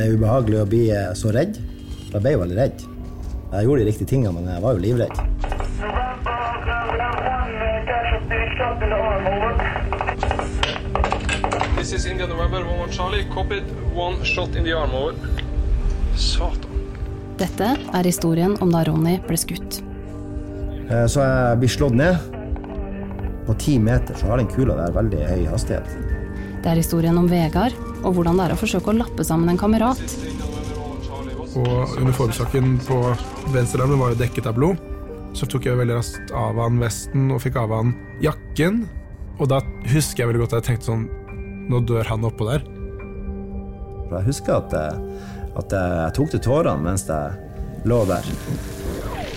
Det er ubehagelig å bli eh, så redd. Jeg ble jo veldig redd. Jeg gjorde de riktige tingene, men jeg var jo livredd. This is India November 11 Charlie. Copied. One shot in the arm over. Satan. Dette er historien om da Ronny ble skutt. Eh, Så jeg blir slått ned. På ti meter så har den kula der veldig høy hastighet. Det er historien om Vegard, og hvordan det er å forsøke å lappe sammen en kamerat. Og uniformsaken på venstrearmen var jo dekket av blod. Så tok jeg veldig raskt av han vesten og fikk av han jakken. Og da husker jeg veldig godt at jeg tenkte sånn Nå dør han oppå der. Jeg husker at, jeg- at jeg tok til tårene mens jeg lå der.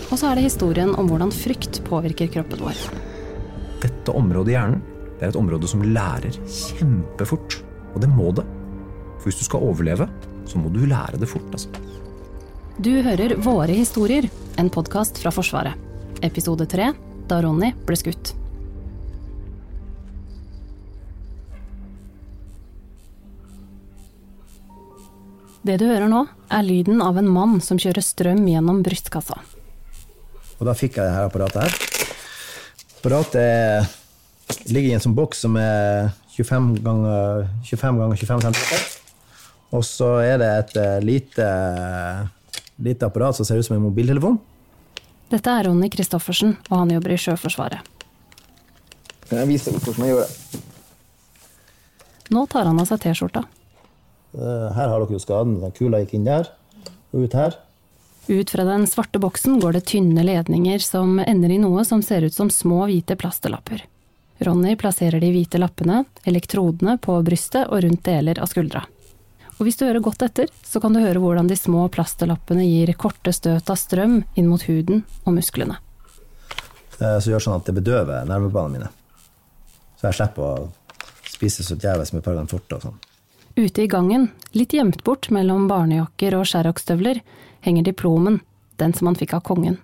Og så er det historien om hvordan frykt påvirker kroppen vår. Dette området i hjernen det er et område som lærer kjempefort. Og det må det. For hvis du skal overleve, så må du lære det fort. altså. Du hører Våre historier, en podkast fra Forsvaret. Episode tre da Ronny ble skutt. Det du hører nå, er lyden av en mann som kjører strøm gjennom brystkassa. Og da fikk jeg dette apparatet her. Apparatet er- ligger i en sånn boks som er 25 ganger 25 ganger 25 cm. Og så er det et eh, lite, lite apparat som ser ut som en mobiltelefon. Dette er Ronny Christoffersen, og han jobber i Sjøforsvaret. Kan jeg vise deg hvordan jeg gjør det? Nå tar han av seg T-skjorta. Eh, Her har dere jo skaden. Den kula gikk inn der og ut her. Ut fra den svarte boksen går det tynne ledninger som ender i noe som ser ut som små hvite plastelapper. Ronny plasserer de hvite lappene, elektrodene, på brystet og rundt deler av skuldra. Og hvis du hører godt etter, så kan du høre hvordan de små plasterlappene gir korte støt av strøm inn mot huden og musklene. Så gjør sånn at det bedøver nervebanene mine. Så jeg slipper å spise så djevelsk med Paragon Forte og sånn. Ute i gangen, litt gjemt bort mellom barnejakker og sherrockstøvler, henger diplomen, den som han fikk av kongen.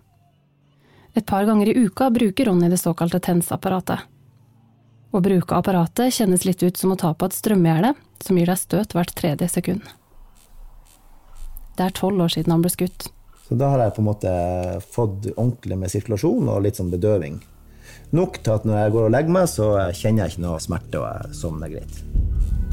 Et par ganger i uka bruker Ronny det såkalte TENS-apparatet. Å bruke apparatet kjennes litt ut som å ta på et strømgjerde, som gir deg støt hvert tredje sekund. Det er tolv år siden han ble skutt. Så da har jeg på en måte fått ordentlig med sirkulasjon og litt sånn bedøving. Nok til at når jeg går og legger meg, så kjenner jeg ikke noe smerte, og jeg sovner greit.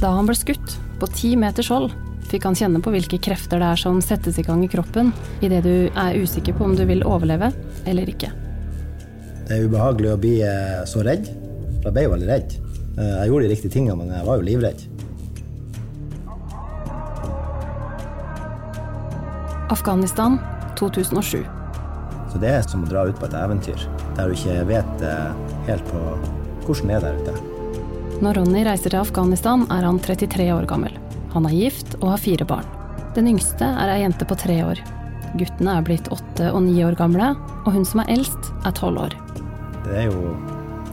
Da han ble skutt, på ti meters hold, fikk han kjenne på hvilke krefter det er som settes i gang i kroppen idet du er usikker på om du vil overleve eller ikke. Det er ubehagelig å bli eh, så redd. Jeg ble veldig redd. Eh, Jeg gjorde de riktige tingene, men jeg var jo livredd. Afghanistan 2007. Så det er som å dra ut på et eventyr der du ikke vet eh, helt på hvordan det er der ute. Når Ronny reiser til Afghanistan, er han 33 år gammel. Han er gift og har fire barn. Den yngste er ei jente på tre år. Guttene er blitt åtte og ni år gamle, og hun som er eldst, er tolv år. Det er jo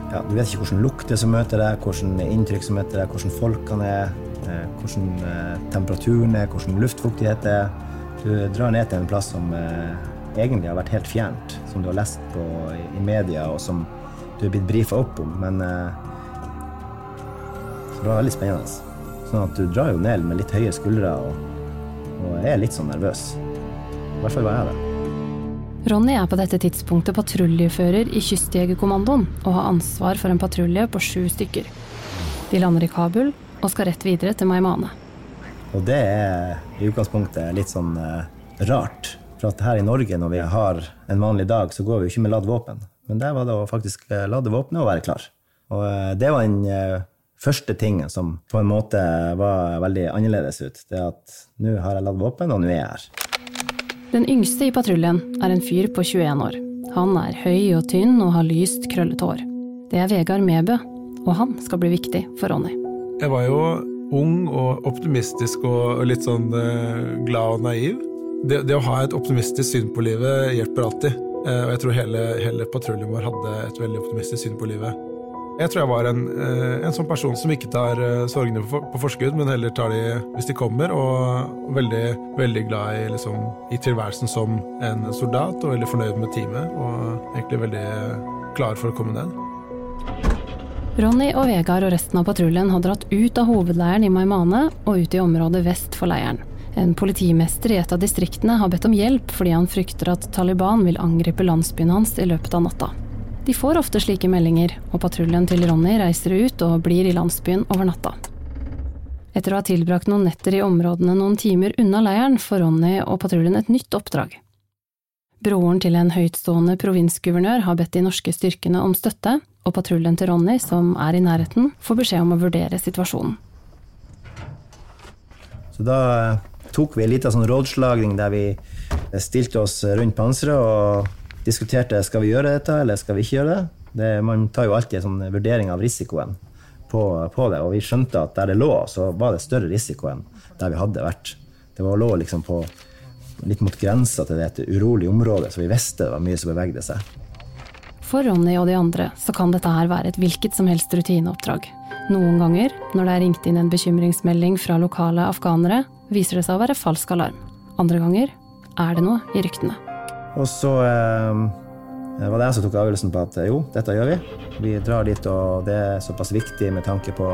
ja, Du vet ikke hvordan lukter som møter deg, hvordan inntrykk som møter deg, hvordan folkene er, eh, hvordan eh, temperaturen er, hvordan luftfuktighet er. Du drar ned til en plass som eh, egentlig har vært helt fjernt, som du har lest på i, media, og som du er blitt brifa opp om. Men eh, det var veldig spennende. Sånn at du drar jo ned med litt høye skuldre og, og er litt sånn nervøs. I hvert fall var jeg det. Ronny er på dette tidspunktet patruljefører i Kystjegerkommandoen og har ansvar for en patrulje på sju stykker. De lander i Kabul og skal rett videre til Maimane. Og det er i utgangspunktet litt sånn eh, rart. For at her i Norge, når vi har en vanlig dag, så går vi jo ikke med ladd våpen. Men der var det å faktisk eh, lade våpenet og være klar. Og eh, det var den første tingen som på en måte var veldig annerledes ut. Det at nå har jeg ladd våpen, og nå er jeg her. Den yngste i patruljen er en fyr på 21 år. Han er høy og tynn og har lyst, krøllete hår. Det er Vegard Mebø, og han skal bli viktig for Ronny. Jeg var jo ung og optimistisk og litt sånn eh, glad og naiv. Det, det å ha et optimistisk syn på livet hjelper alltid. Eh, og jeg tror hele, hele patruljen vår hadde et veldig optimistisk syn på livet. Jeg tror jeg var en, eh, en sånn person som ikke tar sorgene på, forskudd, men heller tar de hvis de kommer, og veldig, veldig glad i, liksom, i tilværelsen som en soldat, og veldig fornøyd med teamet, og egentlig veldig klar for å komme ned. Ronny og Vegard og resten av patruljen har dratt ut av hovedleiren i Maimane og ut i området vest for leiren. En politimester i et av distriktene har bedt om hjelp fordi han frykter at Taliban vil angripe landsbyen hans i løpet av natta. De får ofte slike meldinger, og patruljen til Ronny reiser ut og blir i landsbyen over natta. Etter å ha tilbrakt noen netter i områdene noen timer unna leiren, får Ronny og patruljen et nytt oppdrag. Broren til en høytstående provinsguvernør har bedt de norske styrkene om støtte, og patruljen til Ronny, som er i nærheten, får beskjed om å vurdere situasjonen. Så da tok vi en liten sånn rådslagning der vi stilte oss rundt panseret og diskuterte skal vi gjøre dette eller skal vi ikke gjøre det. det man tar jo alltid en sånn vurdering av risikoen på, på, det, og vi skjønte at der det lå, så var det større risiko enn der vi hadde vært. Det var lå liksom på litt mot grensa til det et urolig område, så vi visste det var mye som bevegde seg. For Ronny og de andre så kan dette her være et hvilket som helst rutineoppdrag. Noen ganger, når det er ringt inn en bekymringsmelding fra lokale afghanere, viser det seg å være falsk alarm. Andre ganger er det noe i ryktene. Og så eh, var det jeg som tok avgjørelsen på at jo, dette gjør vi. Vi drar dit, og det er såpass viktig med tanke på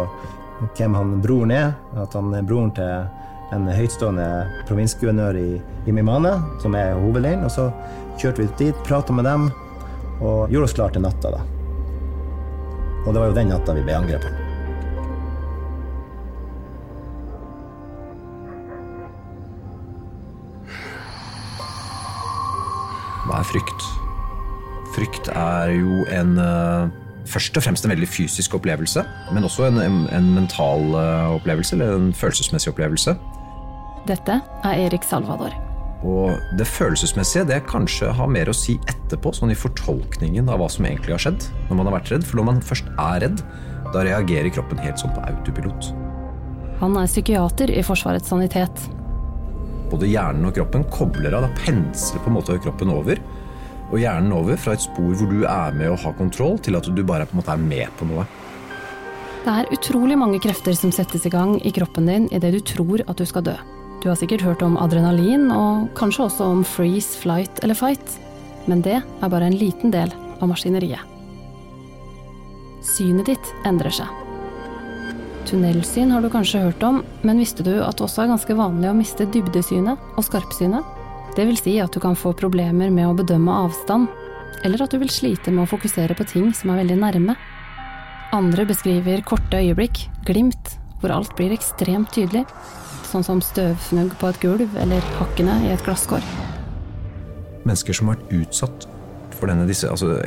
hvem han broren er. At han er broren til en høytstående provinsguvernør i, i Mimane, som er hovedleiren. Og så kjørte vi dit, prata med dem og gjorde oss klar til natta. da. Og det var jo den natta vi ble angrepet. Hva er frykt? Frykt er jo en uh, først og fremst en veldig fysisk opplevelse, men også en, en, en mental uh, opplevelse, eller en følelsesmessig opplevelse. Dette er Erik Salvador. Og det følelsesmessige det kanskje har mer å si etterpå, sånn i fortolkningen av hva som egentlig har skjedd. Når man har vært redd. For når man først er redd, da reagerer kroppen helt sånn på autopilot. Han er psykiater i Forsvarets sanitet, både hjernen og kroppen kobler av. Da pensler på en måte kroppen over. Og hjernen over fra et spor hvor du er med og har kontroll, til at du bare på en måte er med på noe. Det er utrolig mange krefter som settes i gang i kroppen din idet du tror at du skal dø. Du har sikkert hørt om adrenalin, og kanskje også om freeze, flight eller fight. Men det er bare en liten del av maskineriet. Synet ditt endrer seg. Tunnelsyn har du kanskje hørt om, men visste du at det også er ganske vanlig å miste dybdesynet og skarpsynet? Det vil si at du kan få problemer med å bedømme avstand, eller at du vil slite med å fokusere på ting som er veldig nærme. Andre beskriver korte øyeblikk, glimt, hvor alt blir ekstremt tydelig, sånn som støvfnugg på et gulv eller hakkene i et glasskår. Mennesker som har vært utsatt for denne disse, altså,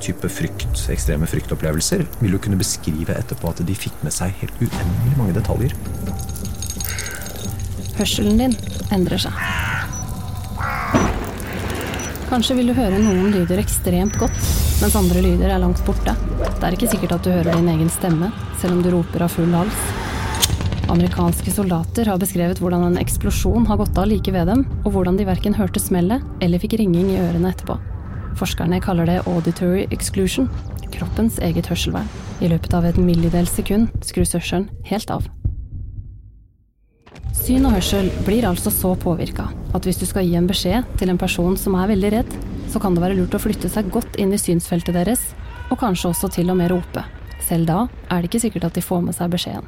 type frykt, ekstreme fryktopplevelser, vil du kunne beskrive etterpå at de fikk med seg helt uendelig mange detaljer. Hørselen din endrer seg. Kanskje vil du høre noen lyder ekstremt godt, mens andre lyder er langt borte. Det er ikke sikkert at du hører din egen stemme, selv om du roper av full hals. Amerikanske soldater har beskrevet hvordan en eksplosjon har gått av like ved dem, og hvordan de verken hørte smellet eller fikk ringing i ørene etterpå. Forskerne kaller det auditory exclusion, kroppens eget hørselvern. I løpet av et millidels sekund skrus hørselen helt av. Syn og hørsel blir altså så påvirka at hvis du skal gi en beskjed til en person som er veldig redd, så kan det være lurt å flytte seg godt inn i synsfeltet deres, og kanskje også til og med rope. Selv da er det ikke sikkert at de får med seg beskjeden.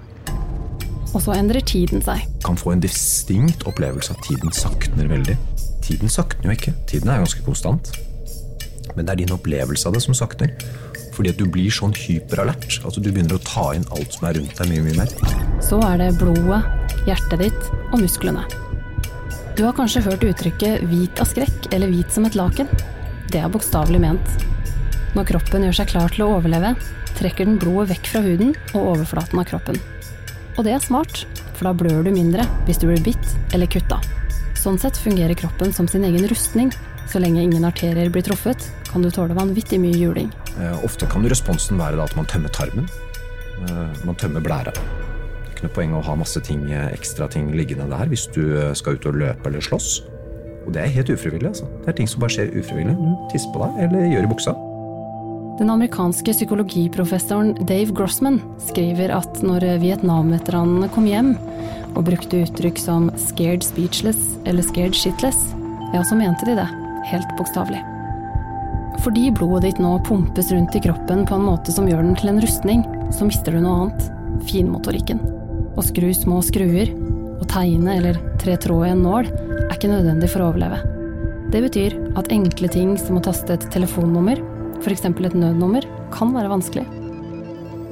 Og så endrer tiden seg. Kan få en distinkt opplevelse av at tiden sakner veldig. Tiden sakner jo ikke. Tiden er ganske konstant men det er din opplevelse av det som sakner. Fordi at du blir sånn hyperalert altså, du begynner å ta inn alt som er rundt deg, mye, mye mer. Så er det blodet, hjertet ditt og musklene. Du har kanskje hørt uttrykket 'hvit av skrekk' eller 'hvit som et laken'. Det er bokstavelig ment. Når kroppen gjør seg klar til å overleve, trekker den blodet vekk fra huden og overflaten av kroppen. Og det er smart, for da blør du mindre hvis du blir bitt eller kutta. Sånn sett fungerer kroppen som sin egen rustning. Så lenge ingen arterier blir truffet, kan du tåle vanvittig mye juling. Eh, ofte kan responsen være at man tømmer tarmen. Eh, man tømmer blæra. Det er ikke noe poeng å ha masse ting, eh, ekstra ting liggende der hvis du skal ut og løpe eller slåss. Og det er helt ufrivillig. altså. Det er ting som bare skjer ufrivillig. Du tisser på deg eller gjør i buksa. Den amerikanske psykologiprofessoren Dave Grossman skriver at når Vietnam-veteranene kom hjem og brukte uttrykk som 'scared speechless' eller 'scared shitless', ja, så mente de det, helt bokstavelig. Fordi blodet ditt nå pumpes rundt i kroppen på en måte som gjør den til en rustning, så mister du noe annet finmotorikken. Å skru små skruer, Å tegne eller tre tråd i en nål er ikke nødvendig for å overleve. Det betyr at enkle ting som å taste et telefonnummer, f.eks. et nødnummer, kan være vanskelig.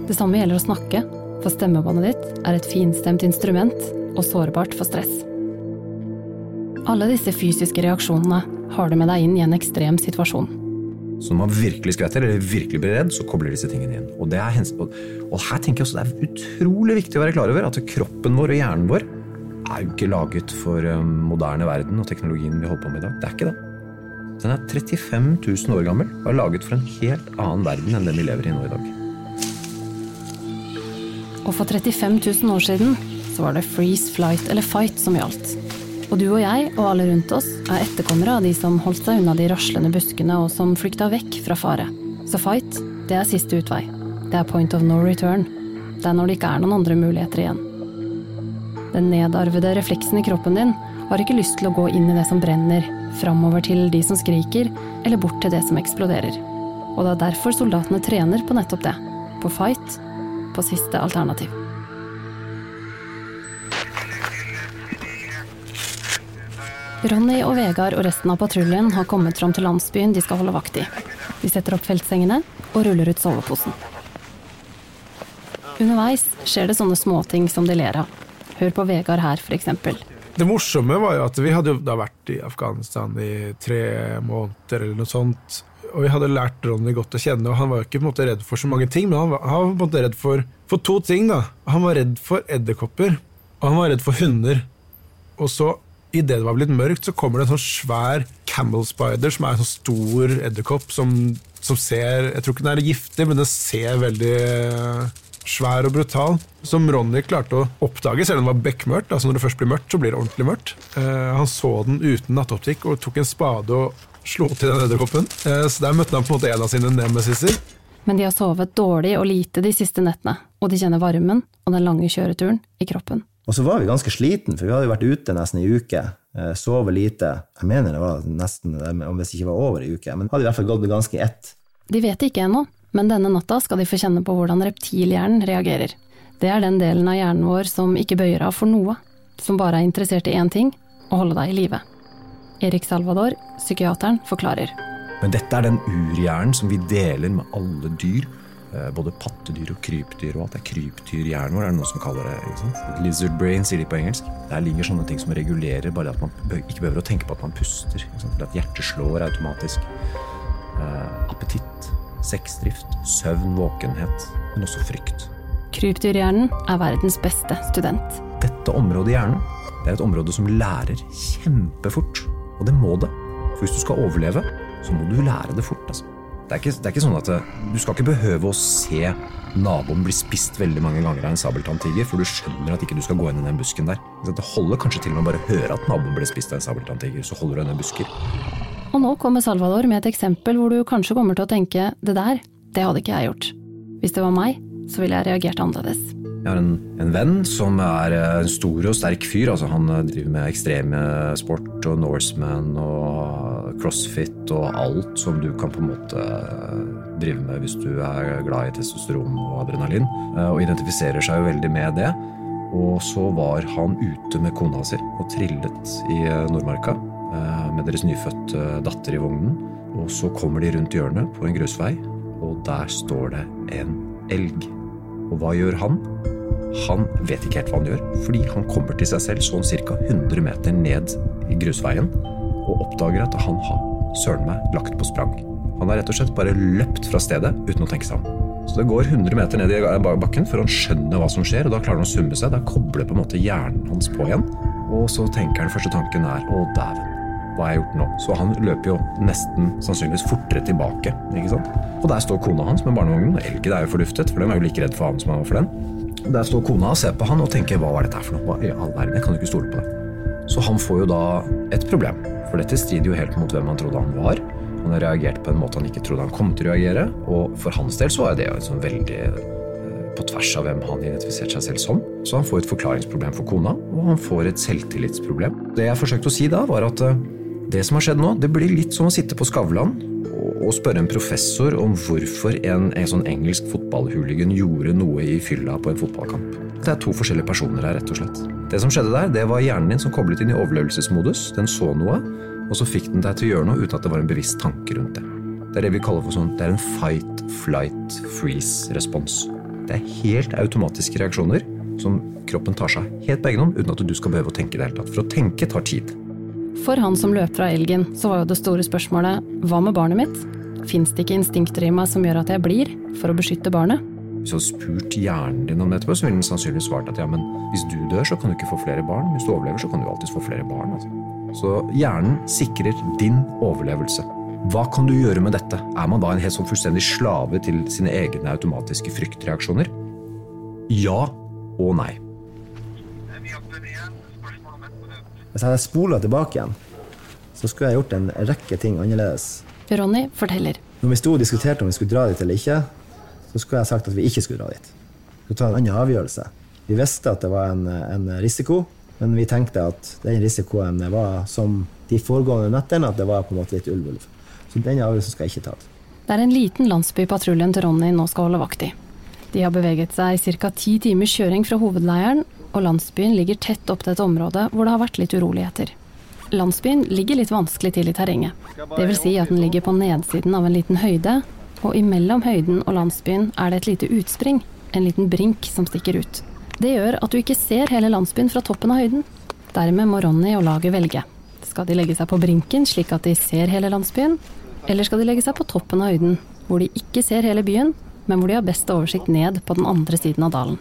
Det samme gjelder å snakke, for stemmebåndet ditt er et finstemt instrument og sårbart for stress. Alle disse fysiske reaksjonene har du med deg inn i en ekstrem situasjon. Så når man virkelig skvetter eller virkelig blir redd, så kobler disse tingene inn. Og, og, her tenker jeg også det er utrolig viktig å være klar over at kroppen vår og hjernen vår er jo ikke laget for um, moderne verden og teknologien vi holder på med i dag. Det er ikke det. Den er 35 000 år gammel og er laget for en helt annen verden enn den vi lever i nå i dag. Og for 35 000 år siden så var det freeze, flight eller fight som gjaldt. Og du og jeg og alle rundt oss er etterkommere av de som holdt seg unna de raslende buskene og som flykta vekk fra fare. Så fight, det er siste utvei. Det er point of no return. Det er når det ikke er noen andre muligheter igjen. Den nedarvede refleksen i kroppen din har ikke lyst til å gå inn i det som brenner, framover til de som skriker, eller bort til det som eksploderer. Og det er derfor soldatene trener på nettopp det. På fight, på siste alternativ. Ronny og Vegard og resten av patruljen har kommet fram til landsbyen de skal holde vakt i. De setter opp feltsengene og ruller ut soveposen. Underveis skjer det sånne småting som de ler av. Hør på Vegard her, eksempel. Det morsomme var jo at vi hadde vært i Afghanistan i tre måneder eller noe sånt. Og vi hadde lært Ronny godt å kjenne, og han var ikke måte redd for så mange ting, men han var, han var på en måte redd for, for to ting. da. Han var redd for edderkopper, og han var redd for hunder. Og så, idet det var blitt mørkt, så kommer det en sånn svær camel spider, som er en sånn stor edderkopp som, som ser Jeg tror ikke den er giftig, men den ser veldig eh, svær og brutal. Som Ronny klarte å oppdage, selv om det var bekmørkt. altså Når det først blir mørkt, så blir det ordentlig mørkt. Eh, han så den uten nattoptikk og tok en spade og slo til den edderkoppen. Eh, så der møtte han på en måte en av sine nemesiser. Men de har sovet dårlig og lite de siste nettene, og de kjenner varmen og den lange kjøreturen i kroppen. Og så var vi ganske sliten, for vi hadde jo vært ute nesten ei uke. eh, Sovet lite. Jeg mener det var nesten, om det ikke var over ei uke, men hadde i hvert fall gått ganske i ett. De vet det ikke ennå, men denne natta skal de få kjenne på hvordan reptilhjernen reagerer. Det er den delen av hjernen vår som ikke bøyer av for noe, som bare er interessert i én ting å holde deg i live. Erik Salvador, psykiateren, forklarer. Men dette er den urhjernen som vi deler med alle dyr. Eh, Både pattedyr og krypdyr og at Det er krypdyrhjernen vår, er det noen som kaller det. Lizard brain, sier de på engelsk. Der ligger sånne ting som regulerer bare at man ikke behøver å tenke på at man puster. Fordi at hjertet slår automatisk. Eh, appetitt, sexdrift, søvn, våkenhet, men også frykt. Krypdyrhjernen er verdens beste student. Dette området i hjernen det er et område som lærer kjempefort. Og det må det. For hvis du skal overleve, så må du lære det fort. Altså. Det, er ikke, det er ikke sånn at Du skal ikke behøve å se naboen bli spist veldig mange ganger av en sabeltanntiger, for du skjønner at ikke du skal gå inn i den busken der. Så Det holder kanskje til med å bare høre at naboen ble spist av en sabeltanntiger, så holder du henne i busker. Og nå kommer Salvador med et eksempel hvor du kanskje kommer til å tenke det der, det hadde ikke jeg gjort. Hvis det var meg, så ville jeg reagert annerledes. Jeg har en, en venn som er eh, en stor og sterk fyr. altså Han eh, driver med ekstreme sport og Norseman og crossfit og alt som du kan på en måte eh, drive med hvis du er glad i testosteron og adrenalin. eh, Og identifiserer seg jo veldig med det. Og så var han ute med kona si og trillet i eh, Nordmarka med deres nyfødte datter i vognen. Og så kommer de rundt hjørnet på en grusvei, og der står det en elg. Og hva gjør han? Han vet ikke helt hva han gjør, fordi han kommer til seg selv sånn ca. 100 meter ned i grusveien og oppdager at han har søren meg lagt på sprang. Han har rett og slett bare løpt fra stedet uten å tenke seg om. Så det går 100 meter ned i bakken før han skjønner hva som skjer, og da klarer han å summe seg. Da kobler på en måte hjernen hans på igjen. Og så tenker han første tanken er å dæven, hva har jeg gjort nå? Så han løper jo nesten sannsynligvis fortere tilbake. ikke sant? Og der står kona hans med barnevognen. og Elgen er jo forduftet, for de er jo like redd for han som han var for den. Der står kona og ser på han og tenker hva var dette her for noe? Hva i all verden, jeg kan jo ikke stole på det. Så han får jo da et problem, for dette strider jo helt mot hvem han trodde han var. Han har reagert på en måte han ikke trodde han kom til å reagere, og for hans del så er det jo liksom veldig eh, på tvers av hvem han identifiserte seg selv som. Så han får et forklaringsproblem for kona, og han får et selvtillitsproblem. Det jeg forsøkte å si da, var at eh, det som har skjedd nå, det blir litt som å sitte på Skavlan og spørre en professor om hvorfor en, en sånn engelsk fotballhooligan gjorde noe i fylla på en fotballkamp. Det er to forskjellige personer her, rett og slett. Det som skjedde der, det var hjernen din som koblet inn i overlevelsesmodus. Den så noe, og så fikk den deg til å gjøre noe uten at det var en bevisst tanke rundt det. Det er det vi kaller for sånn, det er en fight, flight, freeze-respons. Det er helt automatiske reaksjoner som kroppen tar seg helt på egen hånd uten at du skal behøve å tenke i det hele tatt. For å tenke tar tid. For han som løp fra elgen, så var jo det store spørsmålet hva med barnet mitt? Fins det ikke instinkter i meg som gjør at jeg blir, for å beskytte barnet? Hvis du hadde spurt hjernen din om det etterpå, så ville den sannsynligvis svart at ja, men hvis du dør, så kan du ikke få flere barn. Hvis du overlever, så kan du alltids få flere barn. Altså. Så hjernen sikrer din overlevelse. Hva kan du gjøre med dette? Er man da en helt sånn fullstendig slave til sine egne automatiske fryktreaksjoner? Ja og nei. Hvis jeg hadde spola tilbake igjen, så skulle jeg gjort en rekke ting annerledes. Ronny forteller. Når vi sto og diskuterte om vi skulle dra dit eller ikke, så skulle jeg sagt at vi ikke skulle dra dit. Vi skulle ta en annen avgjørelse. Vi visste at det var en, en risiko, men vi tenkte at den risikoen var som de foregående nettene, at det var på en måte litt ulv-ulv. Så den avgjørelsen skal jeg ikke ta. Det er en liten landsby patruljen til Ronny nå skal holde vakt i. De har beveget seg ca. ti timers kjøring fra hovedleiren, og landsbyen ligger tett opp til et område hvor det har vært litt uroligheter. Landsbyen ligger litt vanskelig til i terrenget. Det vil si at den ligger på nedsiden av en liten høyde, og imellom høyden og landsbyen er det et lite utspring, en liten brink som stikker ut. Det gjør at du ikke ser hele landsbyen fra toppen av høyden. Dermed må Ronny og laget velge. Skal de legge seg på brinken slik at de ser hele landsbyen, eller skal de legge seg på toppen av høyden, hvor de ikke ser hele byen, men hvor de har best oversikt ned på den andre siden av dalen?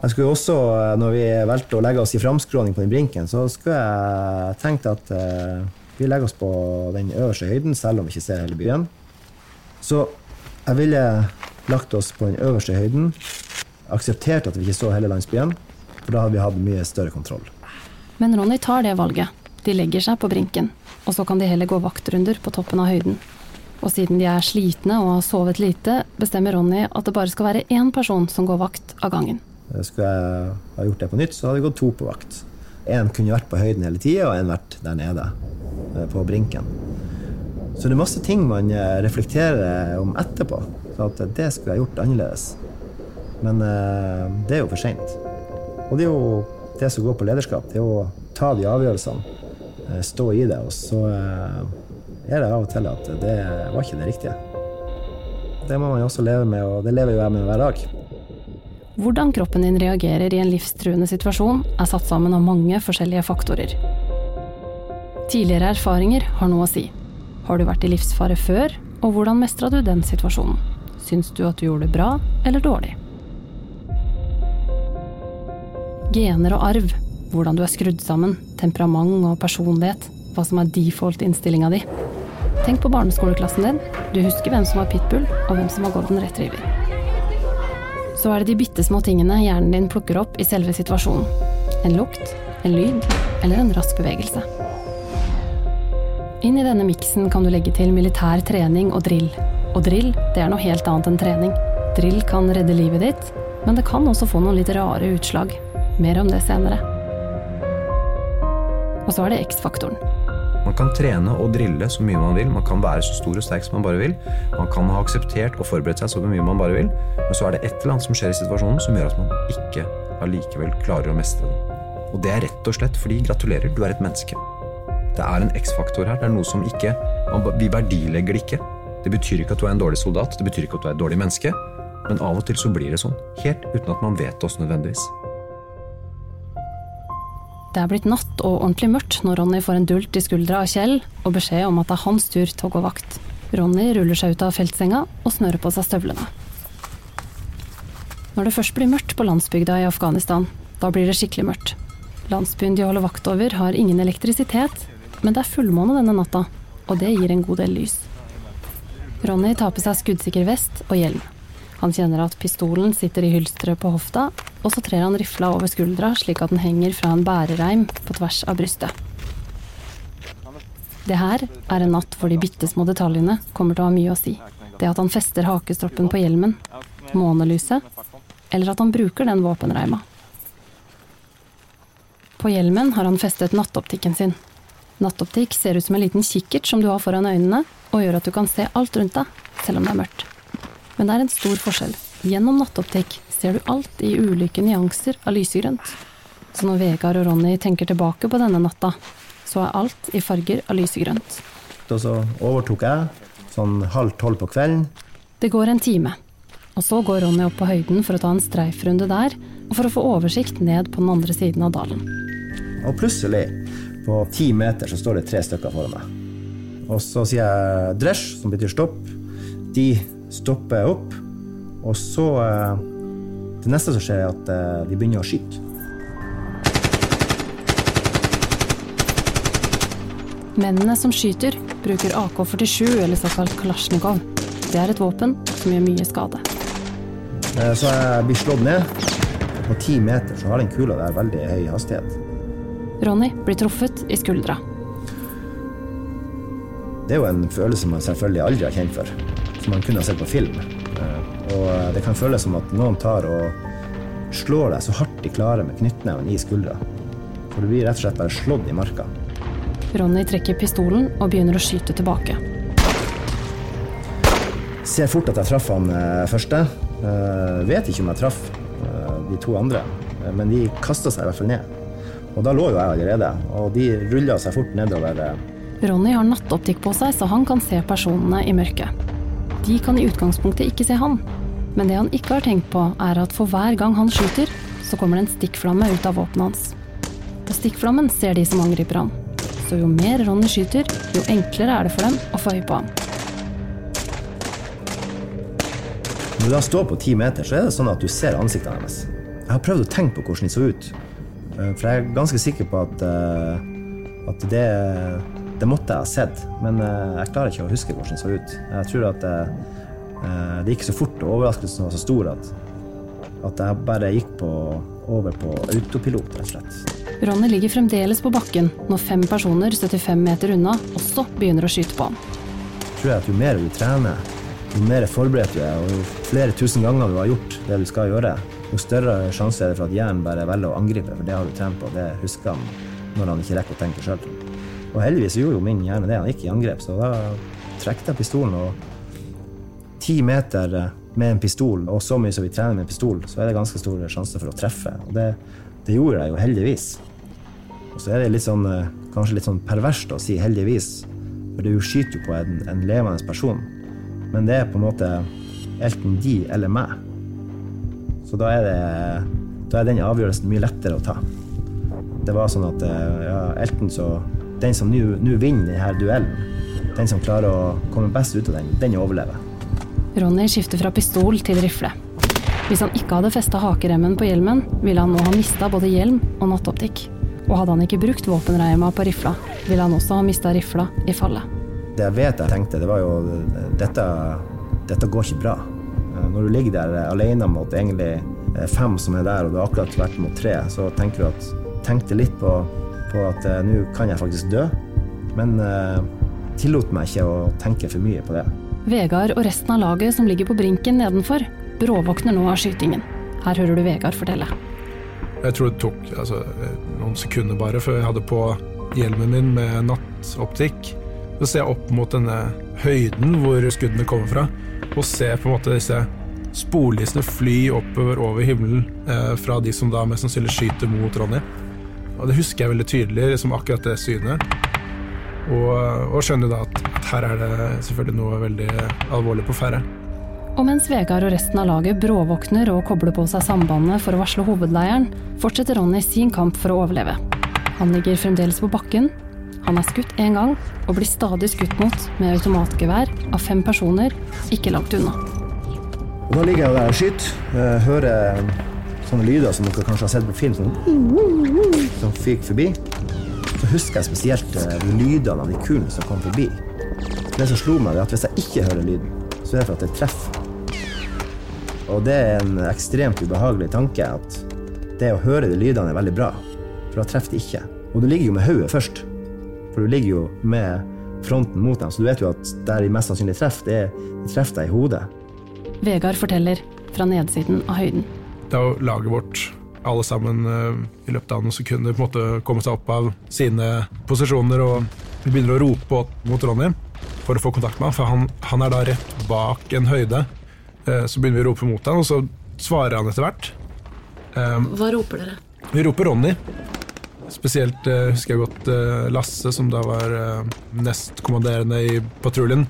Jeg skulle også, eh, når vi valgte å legge oss i framskråning på den brinken, så skulle jeg tenkt at uh, vi legger oss på den øverste høyden, selv om vi ikke ser hele byen. Så jeg ville lagt oss på den øverste høyden, akseptert at vi ikke så hele landsbyen, for da hadde vi hatt mye større kontroll. Men Ronny tar det valget. De legger seg på brinken, og så kan de heller gå vaktrunder på toppen av høyden. Og siden de er slitne og har sovet lite, bestemmer Ronny at det bare skal være én person som går vakt av gangen. Eh, skulle jeg ha gjort det på nytt, så hadde det gått to på vakt. Én kunne vært på høyden hele tida, og én vært der nede, eh, på brinken. Så det er masse ting man eh, reflekterer om etterpå. Så at det skulle jeg gjort annerledes. Men det er jo for seint. Og det er jo det som går på lederskap. Det er å ta de avgjørelsene, stå i det. Og så er det av og til at det var ikke det riktige. Det må man jo også leve med, og det lever jo jeg med hver dag. Hvordan kroppen din reagerer i en livstruende situasjon, er satt sammen av mange forskjellige faktorer. Tidligere erfaringer har noe å si. Har du vært i livsfare før, og hvordan mestra du den situasjonen? Syns du at du gjorde det bra eller dårlig? Gener og arv, hvordan du er skrudd sammen, temperament og personlighet, hva som er default-innstillinga di. Tenk på barneskoleklassen din. Du husker hvem som var pitbull, og hvem som var golden retriever så er det de bitte små tingene hjernen din plukker opp i selve situasjonen. En lukt, en lyd eller en rask bevegelse. Inn i denne miksen kan du legge til militær trening og drill. Og drill, det er noe helt annet enn trening. Drill kan redde livet ditt, men det kan også få noen litt rare utslag. Mer om det senere. Og så er det X-faktoren. Man kan trene og drille så mye man vil, man kan være så stor og sterk som man bare vil. Man kan ha akseptert og forberedt seg så mye man bare vil, men så er det et eller annet som skjer i situasjonen som gjør at man ikke allikevel klarer å mestre den. Og det er rett og slett fordi gratulerer, du er et menneske. Det er en X-faktor her. Det er noe som ikke Vi verdilegger det ikke. Det betyr ikke at du er en dårlig soldat, det betyr ikke at du er et dårlig menneske, men av og til så blir det sånn. Helt uten at man vet også nødvendigvis. Det er blitt natt og ordentlig mørkt når Ronny får en dult i skuldra av Kjell og beskjed om at det er hans tur til å gå vakt. Ronny ruller seg ut av feltsenga og snører på seg støvlene. Når det først blir mørkt på landsbygda i Afghanistan, da blir det skikkelig mørkt. Landsbyen de holder vakt over, har ingen elektrisitet, men det er fullmåne denne natta, og det gir en god del lys. Ronny tar på seg skuddsikker vest og hjelm. Han kjenner at pistolen sitter i hylsteret på hofta, og så trer han rifla over skuldra slik at den henger fra en bærereim på tvers av brystet. Det her er en natt hvor de bitte små detaljene kommer til å ha mye å si. Det at han fester hakestroppen på hjelmen, månelyset, eller at han bruker den våpenreima. På hjelmen har han festet nattoptikken sin. Nattoptikk ser ut som en liten kikkert som du har foran øynene, og gjør at du kan se alt rundt deg, selv om det er mørkt. Men det er en stor forskjell. Gjennom nattoptikk ser du alt i ulike nyanser av lysegrønt. Så når Vegard og Ronny tenker tilbake på denne natta, så er alt i farger av lysegrønt. Og så overtok jeg sånn halv tolv på kvelden. Det går en time, og så går Ronny opp på høyden for å ta en streifrunde der, og for å få oversikt ned på den andre siden av dalen. Og plutselig, på ti meter, så står det tre stykker foran meg. Og så sier jeg dresj, som betyr stopp. De stopper opp, og så eh, Det neste som skjer, er at eh, de begynner å skyte. Mennene som skyter, bruker AK-47 eller såkalt kalasjnikov. Det er et våpen som gjør mye skade. Eh, Så jeg blir slått ned. På ti meter så har den kula der veldig høy hastighet. Ronny blir truffet i skuldra. Det er jo en følelse man selvfølgelig aldri har kjent før. Som man kunne ha sett på film. Eh, Og det kan føles som at noen tar og slår deg så hardt de klarer med knyttneven i skuldra. For du blir rett og slett bare slått i marka. Ronny trekker pistolen og begynner å skyte tilbake. Ser fort at jeg traff han eh, første. Eh, vet ikke om jeg traff de to andre, men de kasta seg i hvert fall ned. Og da lå jo jeg allerede, og de rulla seg fort nedover. eh, Ronny har nattoptikk på seg, så han kan se personene i mørket. De kan i utgangspunktet ikke se han, men det han ikke har tenkt på, er at for hver gang han skyter, så kommer det en stikkflamme ut av våpenet hans. På stikkflammen ser de som angriper han. Så jo mer Ronny skyter, jo enklere er det for dem å få øye på ham. Når du da står på ti meter, så er det sånn at du ser ansiktene deres. Jeg har prøvd å tenke på hvordan de så ut. Eh, For jeg er ganske sikker på at, eh, at det, det måtte jeg ha sett. Men eh, jeg klarer ikke å huske hvordan det så ut. Jeg tror at eh, det gikk så fort, og overraskelsen var så stor at, at jeg bare gikk på, over på autopilot, rett og slett. Ronny ligger fremdeles på bakken når fem personer 75 meter unna også begynner å skyte på ham. tror jeg at jo mer du trener, jo mer forberedt du er, og jo flere tusen ganger du har gjort det du skal gjøre, jo større sjanse er det for at hjernen bare velger å angripe, for det har du trent på, det husker han når han ikke rekker å tenke sjøl. Og heldigvis gjorde jo min hjerne det, han gikk i angrep, så da trekte jeg pistolen, og ti meter med en pistol, og så mye som vi trener med en pistol, så er det ganske stor sjanse for å treffe. Og det, det gjorde jeg jo heldigvis. Og så er det litt sånn, eh, kanskje litt sånn perverst å si heldigvis, for du skyter jo på en, en levende person. Men det er på en måte enten de eller meg. Så da er, det, da er den avgjørelsen mye lettere å ta. Det var sånn at eh, ja, enten så Den som nå nå vinner denne duellen, den som klarer å komme best ut av den, den overlever. Ronny skifter fra pistol til rifle. Hvis han ikke hadde festa hakeremmen på hjelmen, ville han nå ha mista både hjelm og nattoptikk. Og hadde han ikke brukt våpenreima på rifla, ville han også ha mista rifla i fallet. Det jeg vet jeg tenkte, det var jo dette, dette går ikke bra. Eh, Når du ligger der alene mot egentlig eh, fem som er der, og du har akkurat vært mot tre, så tenker du at Tenkte litt på, på at eh, nå kan jeg faktisk dø, men eh, tillot meg ikke å tenke for mye på det. Vegard og resten av laget som ligger på brinken nedenfor, bråvåkner nå av skytingen. Her hører du Vegard fortelle. Jeg tror det tok altså, noen sekunder bare før jeg hadde på hjelmen min med nattoptikk. Så ser jeg opp mot denne høyden hvor skuddene kommer fra, og ser på en måte disse sporlysene fly oppover over himmelen eh, fra de som da mest sannsynlig skyter mot Ronny. Og Det husker jeg veldig tydelig, liksom akkurat det synet. Og, og skjønner da at, at her er det selvfølgelig noe veldig alvorlig på ferde. Og mens Vegard og resten av laget bråvåkner og kobler på seg sambandet for å varsle hovedleiren, fortsetter Ronny sin kamp for å overleve. Han ligger fremdeles på bakken. Han er skutt én gang, og blir stadig skutt mot med automatgevær av fem personer ikke langt unna. Og da ligger jeg der og skyter, eh, hører sånne lyder som dere kanskje har sett på film, sånn, som fyker forbi. Så husker jeg spesielt de lydene av de kulene som kom forbi. Det som slo meg, er at hvis jeg ikke hører lyden, så er det for at det treffer. Og det er en ekstremt ubehagelig tanke at det å høre de lydene er veldig bra, for da treffer de ikke. Og du ligger jo med hodet først, for du ligger jo med fronten mot dem, så du vet jo at der de mest sannsynlig treffer, det de treffer deg i hodet. Vegard forteller fra nedsiden av høyden. Det er jo laget vårt alle sammen eh, i løpet av noen sekunder på en måte komme seg opp av sine posisjoner og vi begynner å rope mot Ronny for å få kontakt med ham, for han, han er da rett bak en høyde. Eh, Så begynner vi å rope mot ham, og så svarer han etter hvert. Eh, Hva roper dere? Vi roper Ronny. Spesielt husker jeg godt Lasse, som da var nestkommanderende i patruljen.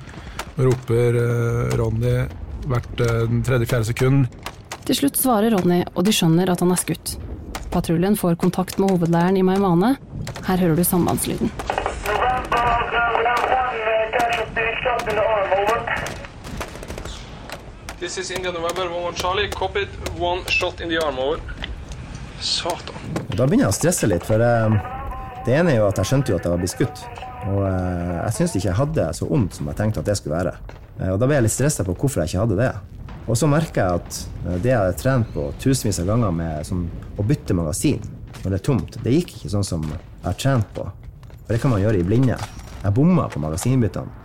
Og roper Ronny hvert eh, tredje-fjerde sekund. Til slutt svarer Ronny, og de skjønner at han er skutt. Patruljen får kontakt med hovedleiren i Maimane. Her hører du sambandslyden. November, November 1, casualty shot in the arm, over. This is India November 11 Charlie. Copied. One shot in the arm. Over. Satan. Da begynner jeg å stresse litt, for eh, det ene er jo at jeg skjønte jo at jeg var blitt skutt. Og eh, jeg syns ikke jeg hadde så vondt som jeg tenkte at det skulle være. Eh, og da ble jeg litt stressa på hvorfor jeg ikke hadde det. Og så merka jeg at eh, det jeg hadde trent på tusenvis av ganger med som, å bytte magasin når det er tomt, det gikk ikke sånn som jeg har trent på. For det kan man gjøre i blinde. Jeg bomma på magasinbyttene.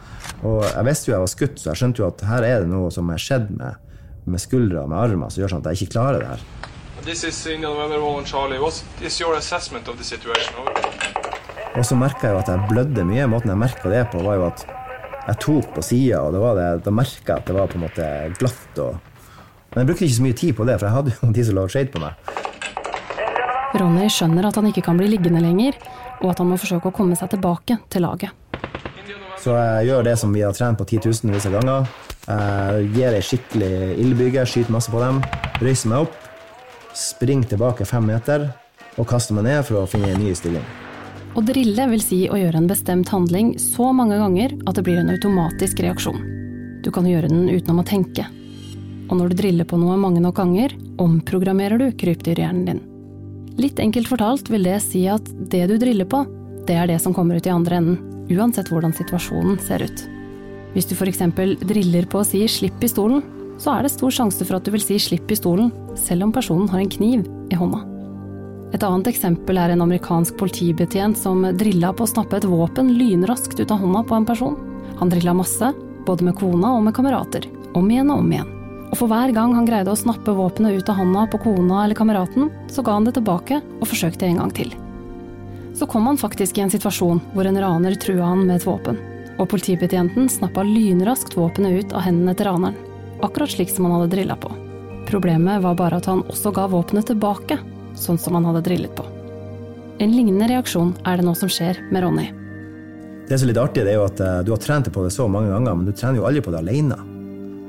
Og jeg visste jo jeg var skutt, så jeg skjønte jo at her er det noe som er skjedd med, med skuldre og med armer som gjør sånn at jeg ikke klarer det her. This is India November 11 Charlie. What is your assessment of the situation? Og så merka jeg jo at jeg blødde mye. Måten jeg merka det på, var jo at jeg tok på sida, og det var det, da merka jeg at det var på en måte glatt. Og... Men jeg brukte ikke så mye tid på det, for jeg hadde jo de som lå shade på meg. Ronny skjønner at han ikke kan bli liggende lenger, og at han må forsøke å komme seg tilbake til laget. Så jeg gjør det som vi har trent på titusenvis av ganger. Jeg gir ei skikkelig ildbyge, skyter masse på dem, røyser meg opp, springer tilbake fem meter og kaster meg ned for å finne en ny stilling. Å drille vil si å gjøre en bestemt handling så mange ganger at det blir en automatisk reaksjon. Du kan gjøre den utenom å tenke. Og når du driller på noe mange nok ganger, omprogrammerer du krypdyrhjernen din. Litt enkelt fortalt vil det si at det du driller på, det er det som kommer ut i andre enden, uansett hvordan situasjonen ser ut. Hvis du f.eks. driller på å si 'slipp pistolen', så er det stor sjanse for at du vil si 'slipp pistolen', selv om personen har en kniv i hånda. Et annet eksempel er en amerikansk politibetjent som drilla på å snappe et våpen lynraskt ut av hånda på en person. Han drilla masse, både med kona og med kamerater, om igjen og om igjen. Og for hver gang han greide å snappe våpenet ut av hånda på kona eller kameraten, så ga han det tilbake og forsøkte en gang til. Så kom han faktisk i en situasjon hvor en raner trua han med et våpen, og politibetjenten snappa lynraskt våpenet ut av hendene til raneren, akkurat slik som han hadde drilla på. Problemet var bare at han også ga våpenet tilbake, sånn som han hadde drillet på. En lignende reaksjon er det nå som skjer med Ronny. Det som er litt artig, det er jo at eh, du har trent på det så mange ganger, men du trener jo aldri på det alene.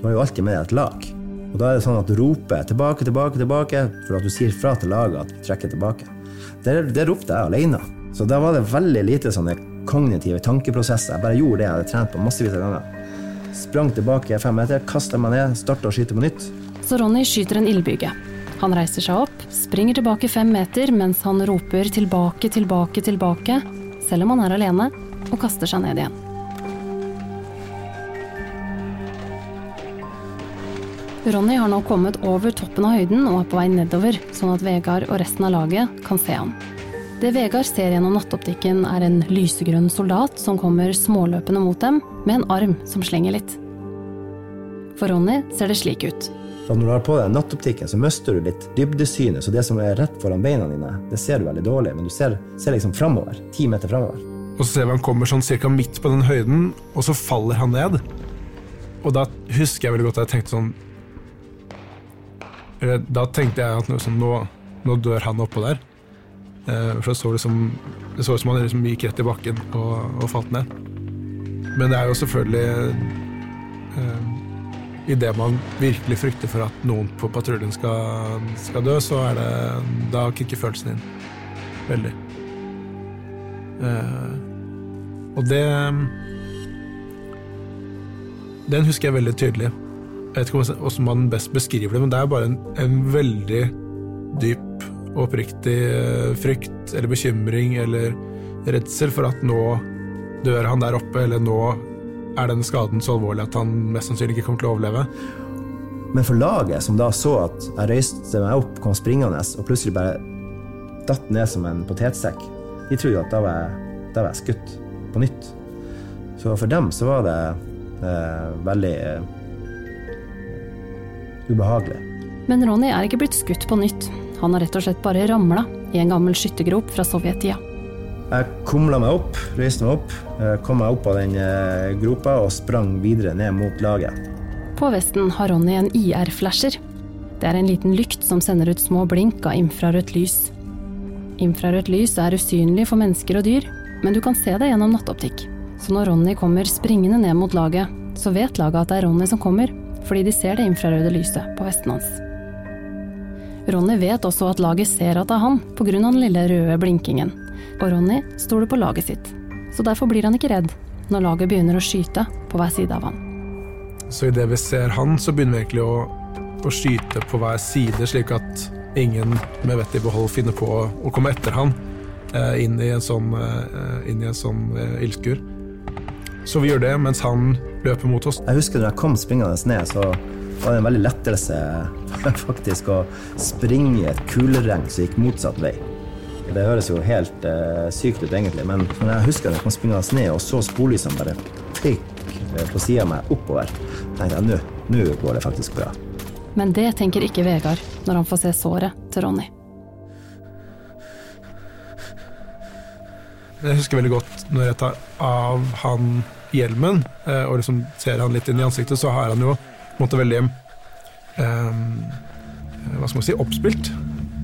Du har jo alltid med deg et lag. Og da er det sånn at du roper tilbake, tilbake, tilbake, for at du sier fra til laget at du trekker tilbake. Det, det ropte jeg alene. Så da var det veldig lite sånne kognitive tankeprosesser. Jeg bare gjorde det jeg hadde trent på massevis av ganger. Sprang tilbake fem meter, kasta meg ned, starta å skyte på nytt. Så Ronny skyter en ildbyge. Han reiser seg opp, springer tilbake fem meter mens han roper tilbake, tilbake, tilbake, selv om han er alene, og kaster seg ned igjen. Ronny har nå kommet over toppen av høyden og er på vei nedover, sånn at Vegard og resten av laget kan se ham. Det Vegard ser gjennom nattoptikken er en lysegrønn soldat som kommer småløpende mot dem, med en arm som slenger litt. For Ronny ser det slik ut. Og når du har på deg nattoptikken, så mister du litt dybdesynet, så det som er rett foran beina dine, det ser du veldig dårlig, men du ser, ser liksom framover. Ti meter framover. Og så ser vi han kommer sånn cirka midt på den høyden, og så faller han ned. Og da husker jeg veldig godt at jeg tenkte sånn Da tenkte jeg at sånn, nå, nå dør han oppå der. Eh, for det så, liksom, ut som han liksom gikk rett i bakken og, og falt ned. Men det er jo selvfølgelig eh, Idet man virkelig frykter for at noen på patruljen skal, skal dø, så er det Da kicker følelsen inn. Veldig. Eh, og det Den husker jeg veldig tydelig. Jeg vet ikke hvordan man best beskriver det, men det er bare en, en veldig dyp og oppriktig eh, frykt eller bekymring eller redsel for at nå dør han der oppe, eller nå er den skaden så alvorlig at han mest sannsynlig ikke kommer til å overleve. Men for laget, som da så at jeg røyste meg opp, kom springende og plutselig bare datt ned som en potetsekk, de trodde jo at da var, jeg, da var jeg skutt på nytt. Så for dem så var det eh, veldig eh, ubehagelig. Men Ronny er ikke blitt skutt på nytt. Han har rett og slett bare ramla i en gammel skyttergrop fra sovjettida. Jeg kumla meg opp, reiste meg opp, eh, kom meg opp av den eh, gropa og sprang videre ned mot laget. På vesten har Ronny en IR-flasher. Det er en liten lykt som sender ut små blink av infrarødt lys. Infrarødt lys er usynlig for mennesker og dyr, men du kan se det gjennom nattoptikk. Så når Ronny kommer springende ned mot laget, så vet laget at det er Ronny som kommer, fordi de ser det infrarøde lyset på vesten hans. Ronny vet også at laget ser at det er han, pga. den lille røde blinkingen. Og Ronny stoler på laget sitt. Så derfor blir han ikke redd når laget begynner å skyte på hver side av han. Så idet vi ser han, så begynner vi egentlig å, å skyte på hver side, slik at ingen med vettet i behold finner på å, å komme etter han eh, inn i en sånn, eh, i en sånn eh, ildskur. Så vi gjør det mens han løper mot oss. Jeg husker når jeg kom springende ned, så var det en veldig lettelse faktisk å springe i et kuleregn som gikk motsatt vei. Det høres jo helt eh, sykt ut, egentlig, men når jeg husker at jeg kom springende ned og så sporlysene bare fikk eh, på sida av meg oppover, tenkte jeg nå, nå går det faktisk bra. Men det tenker ikke Vegard når han får se såret til Ronny. Jeg husker veldig godt når jeg tar av han hjelmen eh, og liksom ser han litt inn i ansiktet, så har han jo på en måte veldig um, Hva skal man si oppspilt.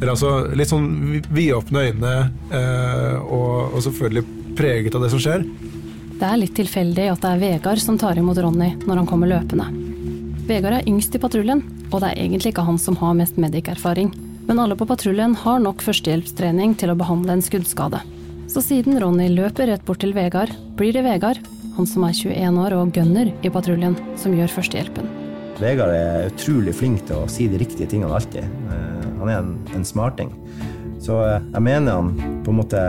Eller altså litt sånn vidåpne øyne eh, og, og selvfølgelig preget av det som skjer. Det er litt tilfeldig at det er Vegard som tar imot Ronny når han kommer løpende. Vegard er yngst i patruljen, og det er egentlig ikke han som har mest medic-erfaring. Men alle på patruljen har nok førstehjelpstrening til å behandle en skuddskade. Så siden Ronny løper rett bort til Vegard, blir det Vegard, han som er 21 år og gunner i patruljen, som gjør førstehjelpen. Vegard er utrolig flink til å si de riktige tingene alltid. Han er en, en smarting. Så eh, jeg mener han på en måte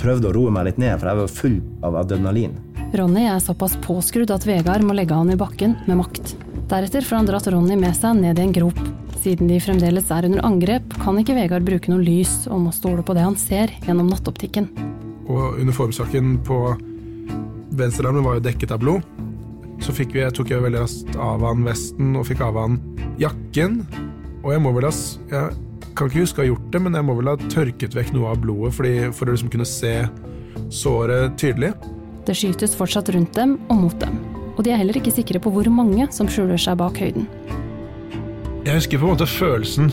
prøvde å roe meg litt ned, for jeg var full av adrenalin. Ronny er såpass påskrudd at Vegard må legge han i bakken med makt. Deretter får han dratt Ronny med seg ned i en grop. Siden de fremdeles er under angrep, kan ikke Vegard bruke noe lys og må stole på det han ser gjennom nattoptikken. Og uniformsaken på venstrearmen var jo dekket av blod. Så fikk vi, tok jeg veldig raskt av han vesten og fikk av han jakken. Og jeg må vel ha Jeg kan ikke huske å ha gjort det, men jeg må vel ha tørket vekk noe av blodet fordi, for å liksom kunne se såret tydelig. Det skytes fortsatt rundt dem og mot dem. Og de er heller ikke sikre på hvor mange som skjuler seg bak høyden. Jeg husker på en måte følelsen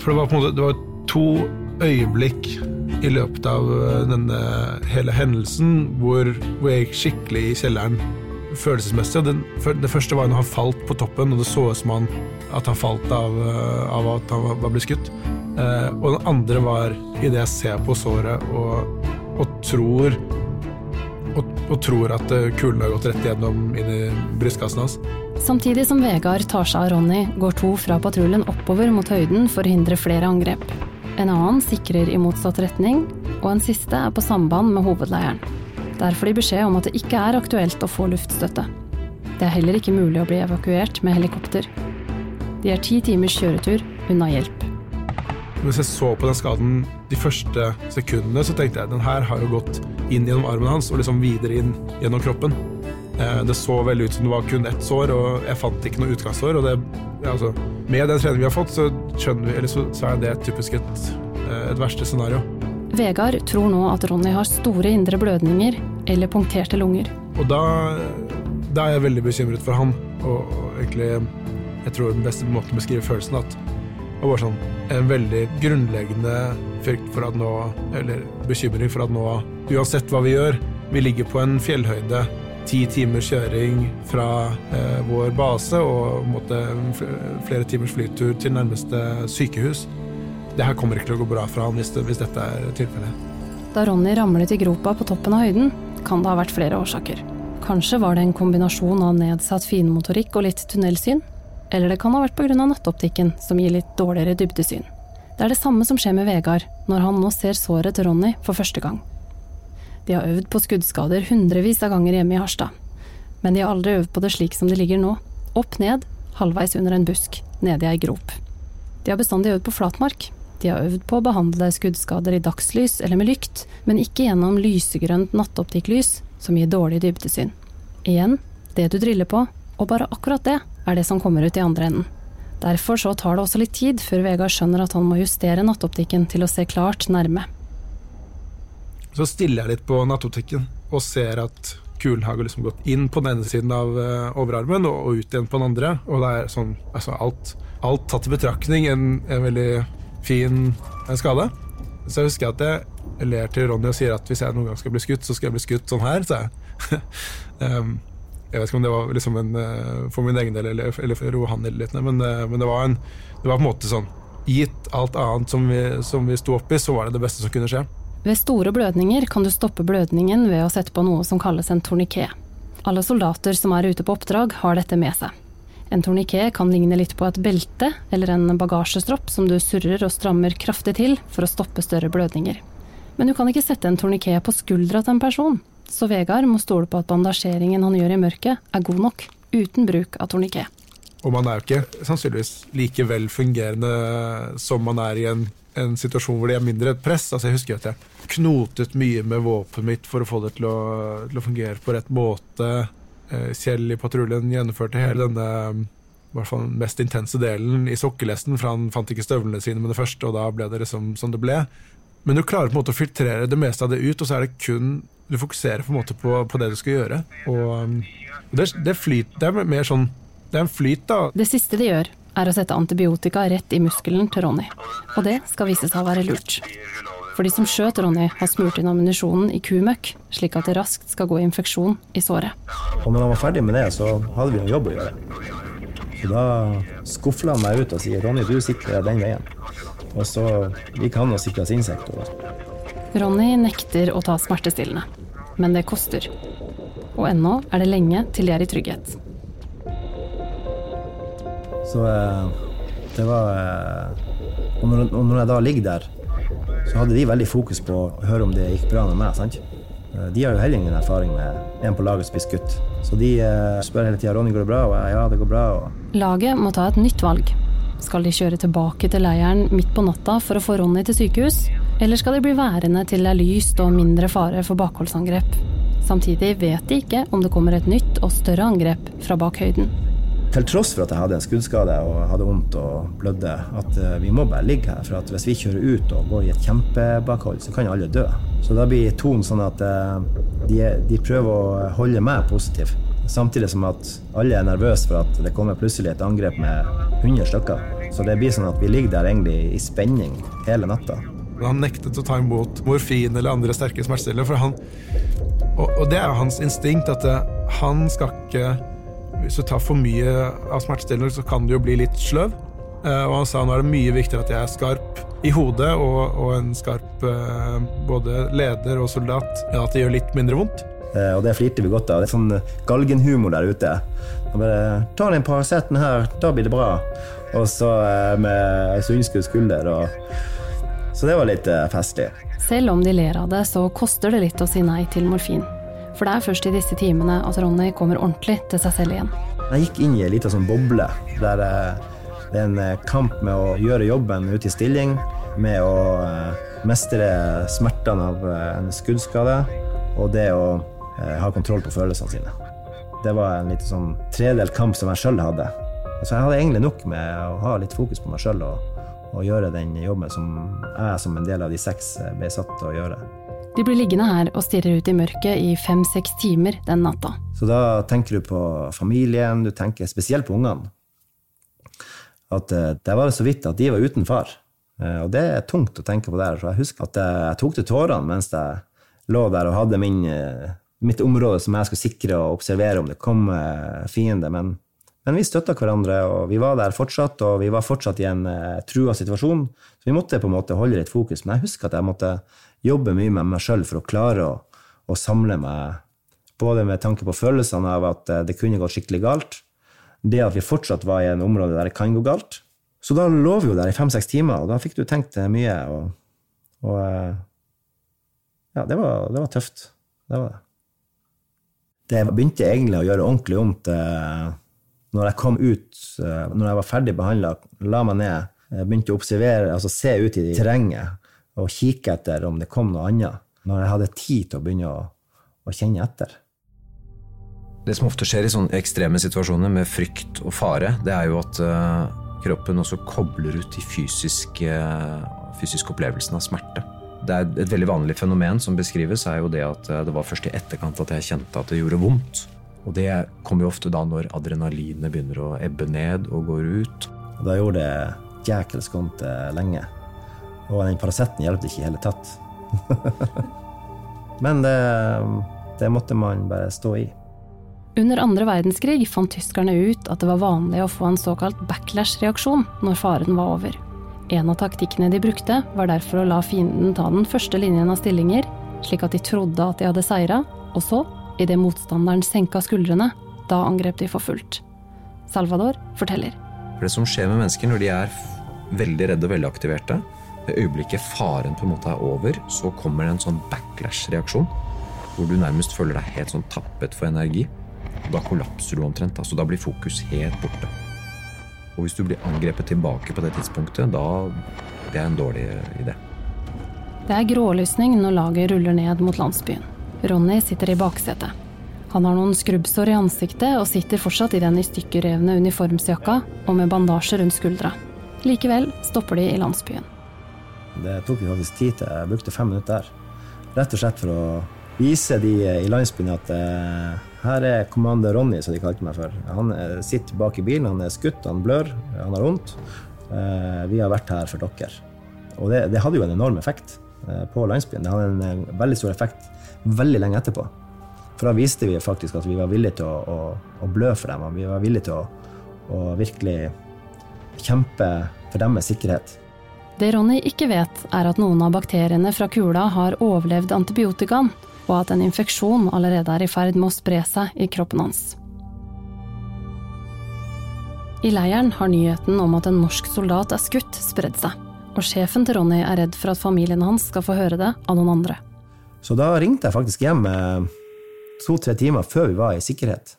For det var på en måte Det var to øyeblikk i løpet av øh, denne hele hendelsen hvor, hvor jeg gikk skikkelig i kjelleren følelsesmessig. Den, det første var når han falt på toppen, og det så ut som han, at han falt av, øh, av at han var- blitt skutt. Eh, og den andre var idet jeg ser på såret og, og tror og, og tror at øh, kulen har gått rett igjennom inn i brystkassen hans. Samtidig som Vegard tar seg av Ronny, går to fra patruljen oppover mot høyden for å hindre flere angrep. En annen sikrer i motsatt retning, og en siste er på samband med hovedleiren. Der får de beskjed om at det ikke er aktuelt å få luftstøtte. Det er heller ikke mulig å bli evakuert med helikopter. De er ti timers kjøretur unna hjelp. Mens jeg så på den skaden de første sekundene, så tenkte jeg den her har jo gått inn gjennom armen hans og liksom videre inn gjennom kroppen. Eh, Det så veldig ut som det var kun ett sår, og jeg fant ikke noe utgangssår. Og det, altså, med den treningen vi har fått, så, vi, så, så er det typisk et, eh, et verste scenario. Vegard tror nå at Ronny har store indre blødninger eller punkterte lunger. Og da, da er jeg veldig bekymret for han. Og, og egentlig, jeg tror den beste måten å beskrive følelsen at det var sånn en veldig grunnleggende frykt for at nå, eller bekymring for at nå, uansett hva vi gjør, vi ligger på en fjellhøyde, ti timers kjøring fra eh, vår base og måtte, flere timers flytur til nærmeste sykehus. Det her kommer ikke til å gå bra for han hvis, det, hvis dette er tilfellet. Da Ronny ramlet i gropa på toppen av høyden, kan det ha vært flere årsaker. Kanskje var det en kombinasjon av nedsatt finmotorikk og litt tunnelsyn? Eller det kan ha vært pga. nattoptikken, som gir litt dårligere dybdesyn. Det er det samme som skjer med Vegard når han nå ser såret til Ronny for første gang. De har øvd på skuddskader hundrevis av ganger hjemme i Harstad. Men de har aldri øvd på det slik som det ligger nå. Opp ned, halvveis under en busk, nede i ei grop. De har bestandig øvd på flatmark. De har øvd på å behandle skuddskader i dagslys eller med lykt, men ikke gjennom lysegrønt nattoptikklys som gir dårlig dybdesyn. Igjen, det du driller på, og bare akkurat det, er det som kommer ut i andre enden. Derfor så tar det også litt tid før Vegard skjønner at han må justere nattoptikken til å se klart nærme. Så stiller jeg litt på nattoptikken og ser at kulen har liksom gått inn på den ene siden av eh, overarmen og, ut igjen på den andre. Og det er sånn, altså alt, alt tatt i betraktning en, en veldig fin eh, skade. Så jeg husker at jeg ler til Ronny og sier at hvis jeg noen gang skal bli skutt, så skal jeg bli skutt sånn her, sa jeg. um, jeg vet ikke om det var liksom en, uh, for min egen del eller, eller for han litt men, uh, men det, var en, det var på en måte sånn Gitt alt annet som vi, som vi sto oppi, så var det det beste som kunne skje. Ved store blødninger kan du stoppe blødningen ved å sette på noe som kalles en torniké. Alle soldater som er ute på oppdrag, har dette med seg. En torniké kan ligne litt på et belte eller en bagasjestropp som du surrer og strammer kraftig til for å stoppe større blødninger. Men du kan ikke sette en torniké på skuldra til en person, så Vegard må stole på at bandasjeringen han gjør i mørket, er god nok, uten bruk av torniké. Og man er jo ikke sannsynligvis like vel fungerende som man er i en, en situasjon hvor det er mindre press. Altså Jeg husker at jeg knotet mye med våpenet mitt for å få det til å, til å fungere på rett måte. Eh, Kjell i patruljen gjennomførte hele denne i hvert fall mest intense delen i sokkelesten, for han fant ikke støvlene sine med det første, og da ble det liksom som det ble. Men du klarer på en måte å filtrere det meste av det ut, og så er det kun Du fokuserer på en måte på, på det du skal gjøre. Og det, det, flyt, det er mer sånn det er en flyt, da. Det siste de gjør, er å sette antibiotika rett i muskelen til Ronny. Og det skal vise seg å være lurt. For de som skjøt Ronny, har smurt inn ammunisjonen i kumøkk, slik at det raskt skal gå infeksjon i såret. Og når han var ferdig med det, så hadde vi en jobb å gjøre. Så da skufla han meg ut og sier Ronny, du sikrer den veien. Og så gikk han og sikra sin sektor. Ronny nekter å ta smertestillende. Men det koster. Og ennå er det lenge til de er i trygghet. Så eh, det var eh, og når, og når jeg da ligger der, så hadde de veldig fokus på å høre om det gikk bra med meg. sant? Eh, de har jo heller ingen erfaring med en på laget spist gutt. Så de spør hele tida Ronny går det bra, og jeg ja, det går bra. Og... Laget må ta et nytt valg. Skal de kjøre tilbake til leiren midt på natta for å få Ronny til sykehus? Eller skal de bli værende til det er lyst og mindre fare for bakholdsangrep? Samtidig vet de ikke om det kommer et nytt og større angrep fra bakhøyden til tross for at jeg hadde en skuddskade og hadde vondt og blødde, at eh, vi må bare ligge her. For hvis vi kjører ut og går i et kjempebakhold, så kan alle dø. Så da blir tonen sånn at eh, de, de, prøver å holde meg positiv. Samtidig som at alle er nervøse for at det kommer plutselig et angrep med 100 stykker. Så det blir sånn at vi ligger der egentlig i spenning hele natta. Han nektet å ta imot morfin eller andre sterke han, og, og det er jo hans instinkt, at eh, han skal ikke hvis du tar for mye av smertestillende, så kan du jo bli litt sløv. Eh, og han sa nå er det mye viktigere at jeg er skarp i hodet og, og en skarp eh, både leder og soldat, enn at det gjør litt mindre vondt. Eh, og det flirte vi godt av. Det er sånn galgenhumor der ute. Og bare Ta den Paraceten her, da blir det bra. Og så med sunnskudd skulder. Og... Så det var litt festlig. Selv om de ler av det, så koster det litt å si nei til morfin. For det er først i disse timene at Ronny kommer ordentlig til seg selv igjen. Jeg gikk inn i ei lita sånn boble der eh, det er en eh, kamp med å gjøre jobben ute i stilling, med å eh, mestre smertene av en skuddskade og det å ha kontroll på følelsene sine. Det var en litt sånn tredelt kamp som jeg sjøl hadde. Så jeg hadde egentlig nok med å ha litt fokus på meg sjøl og, og gjøre den jobben som jeg som en del av de seks ble satt til å gjøre. De blir liggende her og stirrer ut i mørket i fem-seks timer den natta. Så da tenker du på familien, du tenker spesielt på ungene. At uh, det var så vidt at de var uten far. Uh, og det er tungt å tenke på der. Så jeg husker at jeg, tok til tårene mens jeg lå der og hadde min, uh, mitt område som jeg skulle sikre og observere om det kom fiende. Men, men vi støtta hverandre, og vi var der fortsatt, og vi var fortsatt i en trua situasjon. Så vi måtte på en måte holde litt fokus. Men jeg husker at jeg måtte jobbe mye med meg sjøl for å klare å, å, samle meg, både med tanke på følelsene av at eh, det kunne gått skikkelig galt, det at vi fortsatt var i en område der det kan gå galt. Så da lå vi jo der i fem-seks timer, og da fikk du tenkt mye. Og, og eh, ja, det var, det var, tøft. Det var det. Det begynte egentlig å gjøre ordentlig vondt eh, når jeg kom ut, når jeg var ferdig behandla, la meg ned, begynte å observere, altså se ut i terrenget og kikke etter om det kom noe annet, når jeg hadde tid til å begynne å, å kjenne etter. Det som ofte skjer i sånne ekstreme situasjoner med frykt og fare, det er jo at uh, kroppen også kobler ut de fysiske, uh, fysiske opplevelsene av smerte. Det er Et veldig vanlig fenomen som beskrives, er jo det at uh, det var først i etterkant at jeg kjente at det gjorde vondt. Og det kommer jo ofte da når adrenalinet begynner å ebbe ned og går ut. Da gjorde det jækels vondt lenge. Og den Paraceten hjalp ikke i hele tatt. Men det, det måtte man bare stå i. Under andre verdenskrig fant tyskerne ut at det var vanlig å få en såkalt backlash-reaksjon når faren var over. En av taktikkene de brukte, var derfor å la fienden ta den første linjen av stillinger, slik at de trodde at de hadde seira, og så, idet motstanderen senka skuldrene, da angrep de for fullt. Salvador forteller. For det som skjer med mennesker når de er veldig redde og veldig aktiverte, det øyeblikket faren på en måte er over, så kommer det en sånn backlash-reaksjon. Hvor du nærmest føler deg helt sånn tappet for energi. Da kollapser du omtrent. altså Da blir fokus helt borte. Og hvis du blir angrepet tilbake på det tidspunktet, da Det er en dårlig idé. Det er grålysning når laget ruller ned mot landsbyen. Ronny sitter i baksetet. Han har noen skrubbsår i ansiktet og sitter fortsatt i den i stykkerrevne uniformsjakka og med bandasje rundt skuldra. Likevel stopper de i landsbyen. Det tok vi faktisk tid til. Jeg brukte fem minutter der. Rett og slett for å vise de i landsbyen at eh, her er kommander Ronny, som de kalte meg for. Han eh, sitter bak i bilen, han er skutt, han blør, han har vondt. Eh, vi har vært her for dere. Og det, det hadde jo en enorm effekt eh, på landsbyen. Det hadde en, eh, veldig stor effekt veldig lenge etterpå. For da viste vi faktisk at vi var villige til å, å, å blø for dem, og vi var villige til å, å virkelig kjempe for deres sikkerhet. Det Ronny ikke vet, er at noen av bakteriene fra kula har overlevd antibiotikaen, og at en infeksjon allerede er i ferd med å spre seg i kroppen hans. I leiren har nyheten om at en norsk soldat er skutt, spredd seg, og sjefen til Ronny er redd for at familien hans skal få høre det av noen andre. Så da ringte jeg faktisk hjem eh, to-tre timer før vi var i sikkerhet.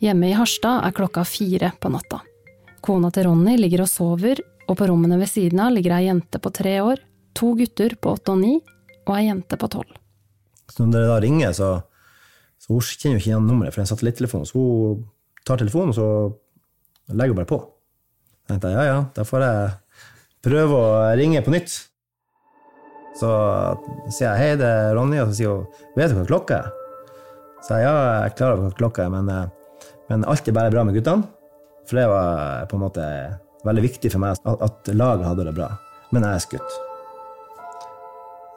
Hjemme i Harstad er klokka fire på natta. Kona til Ronny ligger og sover, og på rommene ved siden av ligger ei jente på tre år, to gutter på åtte og ni, og ei jente på tolv. Så når det da ringer, så, så hun kjenner jo ikke igjen nummeret, for det er en satellittelefon. Så hun tar telefonen, og så legger hun bare på. Så tenkte jeg ja, ja, da får jeg prøve å ringe på nytt. Så sier jeg hei, det er Ronny, og så sier hun vet du hva klokka er? Så jeg ja, jeg er klar over hva klokka er, men, eh, men alt er bare bra med guttene. For det var på en måte veldig viktig for meg at, at laget hadde det bra. Men jeg er skutt.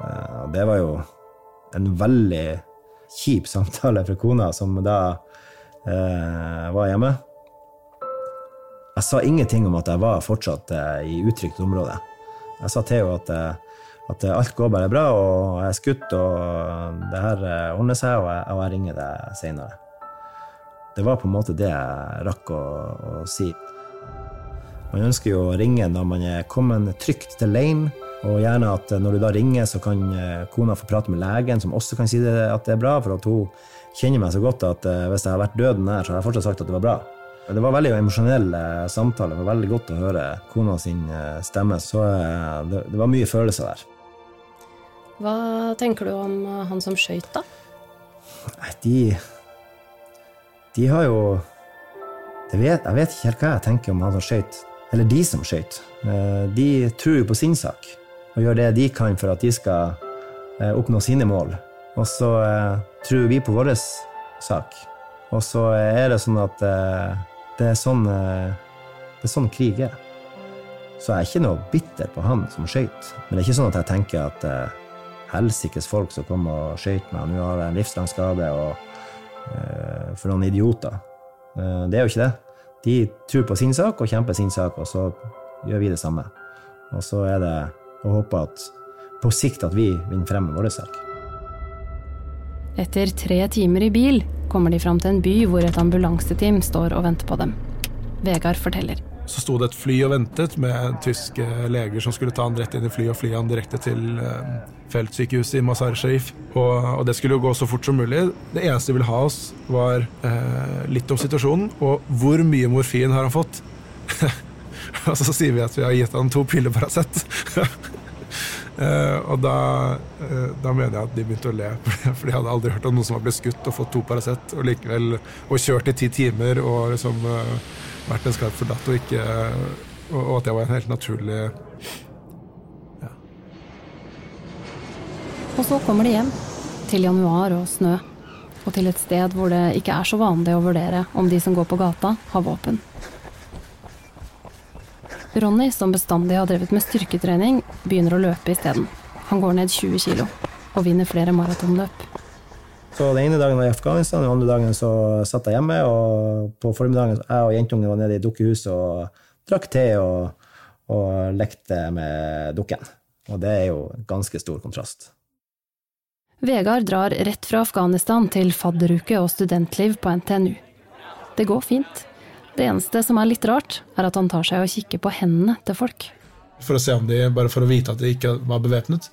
Eh, Det var jo en veldig kjip samtale fra kona, som da eh, var hjemme. Jeg sa ingenting om at jeg var fortsatt eh, i utrygt område. Jeg sa til henne at, eh, at alt går bare bra, og jeg er skutt, og det her eh, ordner seg, og jeg, og jeg ringer deg seinere. Det var på en måte det jeg rakk å, å si. Man ønsker jo å ringe når man er kommet trygt til leiren, og gjerne at når du da ringer, så kan eh, kona få prate med legen, som også kan si det, at det er bra, for at hun kjenner meg så godt at eh, hvis jeg har vært døden nær, så har jeg fortsatt sagt at det var bra. Det var veldig emosjonell eh, samtale. Det var veldig godt å høre kona sin eh, stemme. Så eh, det, det var mye følelser der. Hva tenker du om eh, han som skøyt, da? Nei, de De har jo det vet, Jeg vet ikke helt hva jeg tenker om han som skøyt. Eller de som skøyt. Eh, De tror jo på sin sak og gjør det de kan for at de skal eh, oppnå sine mål. Og så eh, tror vi på vår sak. Og så er det sånn at det er sånn, det er sånn krig er. Så jeg er ikke noe bitter på han som skøyt. Men det er ikke sånn at jeg tenker at eh, helsikes folk som kom og skøyt meg, nå har jeg en livslang skade, og for noen idioter. Det er jo ikke det. De tror på sin sak og kjemper sin sak, og så gjør vi det samme. Og så er det å håpe at på sikt at vi vinner frem med vår sak. Etter tre timer i bil kommer de fram til en by hvor et ambulanseteam står og venter på dem. Vegard forteller. Så sto det et fly og ventet med tyske leger som skulle ta han rett inn i flyet og fly han direkte til eh, feltsykehuset i Mazar Sharif. Og, og det skulle jo gå så fort som mulig. Det eneste de ville ha oss, var eh, litt om situasjonen og hvor mye morfin har han fått. og så sier vi at vi har gitt han to piller Paracet. Eh, og da, eh, da mener jeg at de begynte å le, for de hadde aldri hørt om noen som var blitt skutt og fått to Paracet, og likevel og kjørt i ti timer og liksom eh, vært en skarp forlatt, og ikke og, og at det var en helt naturlig ja. Og så kommer de hjem. Til januar og snø. Og til et sted hvor det ikke er så vanlig å vurdere om de som går på gata, har våpen. Ronny, som bestandig har drevet med styrketrening, begynner å løpe isteden. Han går ned 20 kilo og vinner flere maratonløp. Så den ene dagen var jeg i Afghanistan, den andre dagen så satt jeg hjemme. Og på formiddagen jeg og jentungen var nede i dukkehuset og drakk te og, og lekte med dukken. Og det er jo ganske stor kontrast. Vegard drar rett fra Afghanistan til fadderuke og studentliv på NTNU. Det går fint. Det eneste som er litt rart, er at han tar seg og kikker på hendene til folk. For å se om de, bare for å vite at de ikke var bevæpnet.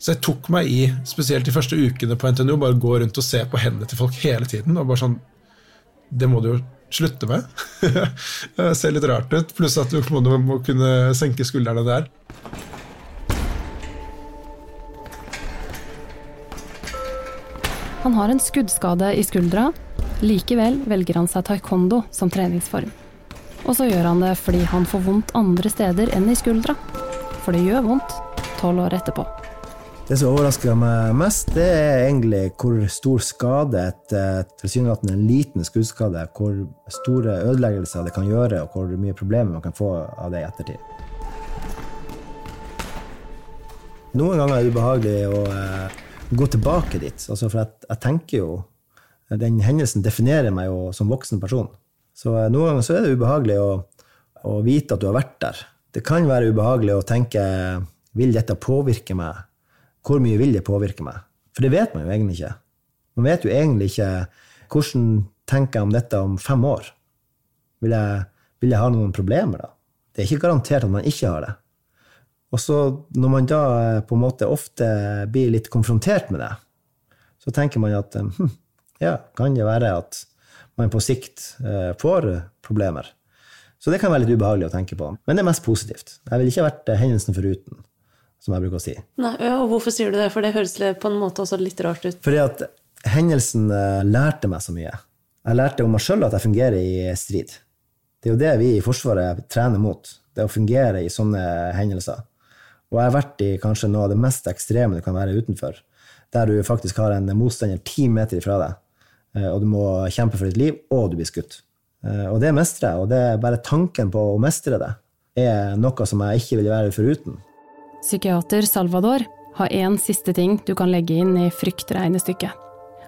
Så jeg tok meg i, spesielt de første ukene på NTNU, bare gå rundt og se på hendene til folk hele tiden. og bare sånn, Det må du jo slutte med. det ser litt rart ut. Pluss at du må, må kunne senke skuldrene der. Han har en skuddskade i skuldra. Likevel velger han seg taekwondo som treningsform. Og så gjør han det fordi han får vondt andre steder enn i skuldra. For det gjør vondt tolv år etterpå. Det som overrasker meg mest, det er egentlig hvor stor skade et eh, tilsynelatende en liten skuddskade, hvor store ødeleggelser det kan gjøre, og hvor mye problemer man kan få av det i ettertid. Noen ganger er det ubehagelig å eh, gå tilbake dit, altså for jeg, jeg tenker jo Den hendelsen definerer meg jo som voksen person. Så eh, noen ganger så er det ubehagelig å, å vite at du har vært der. Det kan være ubehagelig å tenke vil dette påvirke meg? Hvor mye vil det påvirke meg? For det vet man jo egentlig ikke. Man vet jo egentlig ikke hvordan tenker jeg om dette om fem år. Vil jeg, vil jeg ha noen problemer da? Det er ikke garantert at man ikke har det. Og så når man da eh, på en måte ofte blir litt konfrontert med det, så tenker man at hm, ja, kan det være at man på sikt eh, får problemer? Så det kan være litt ubehagelig å tenke på. Men det er mest positivt. Jeg ville ikke vært hendelsen foruten som jeg bruker å si. Nei, ja, og Hvorfor sier du det? For det høres på en måte også litt rart ut. Fordi at hendelsen eh, lærte meg så mye. Jeg lærte om meg sjøl at jeg fungerer i strid. Det er jo det vi i Forsvaret trener mot. Det å fungere i sånne hendelser. Og jeg har vært i kanskje noe av det mest ekstreme du kan være utenfor. Der du faktisk har en motstander ti meter ifra deg, eh, og du må kjempe for ditt liv, og du blir skutt. Eh, og det mestrer jeg, og det er bare tanken på å mestre det er noe som jeg ikke vil være foruten. Psykiater Salvador har én siste ting du kan legge inn i fryktregnestykket.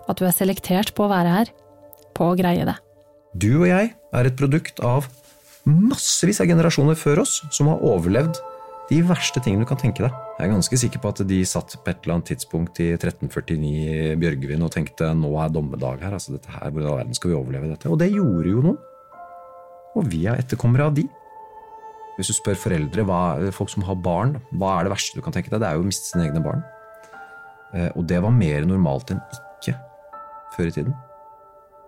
At du er selektert på å være her. På å greie det. Du og jeg er et produkt av massevis av generasjoner før oss som har overlevd de verste tingene du kan tenke deg. Jeg er ganske sikker på at de satt på et eller annet tidspunkt i 1349 i Bjørgvin og tenkte nå er dommedag her. altså dette her, Hvordan i verden skal vi overleve dette? Og det gjorde jo noen. Og vi er etterkommere av de. Hvis du spør foreldre, hva, folk som har barn, hva er det verste du kan tenke deg? Det er jo å miste sine egne barn. Eh, og det var mer normalt enn ikke før i tiden.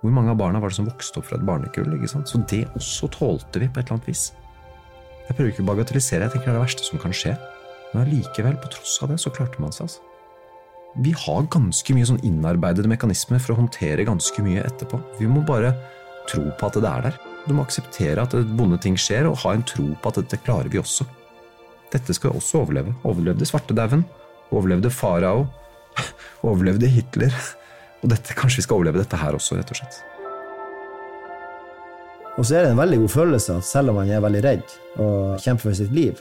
Hvor mange av barna var det som vokste opp fra et barnekull? Så det også tålte vi på et eller annet vis. Jeg prøver ikke å bagatellisere, jeg tenker det er det verste som kan skje. Men allikevel, på tross av det, så klarte man seg. altså. Vi har ganske mye sånn innarbeidede mekanismer for å håndtere ganske mye etterpå. Vi må bare tro på at det er der. Du må akseptere at bonde ting skjer, og ha en tro på at dette klarer vi også. Dette skal vi også overleve. Overlevde svartedauden. Overlevde farao. Overlevde Hitler. Og dette, kanskje vi skal overleve dette her også, rett og slett. Og så er det en veldig god følelse at selv om man er veldig redd og kjemper for sitt liv,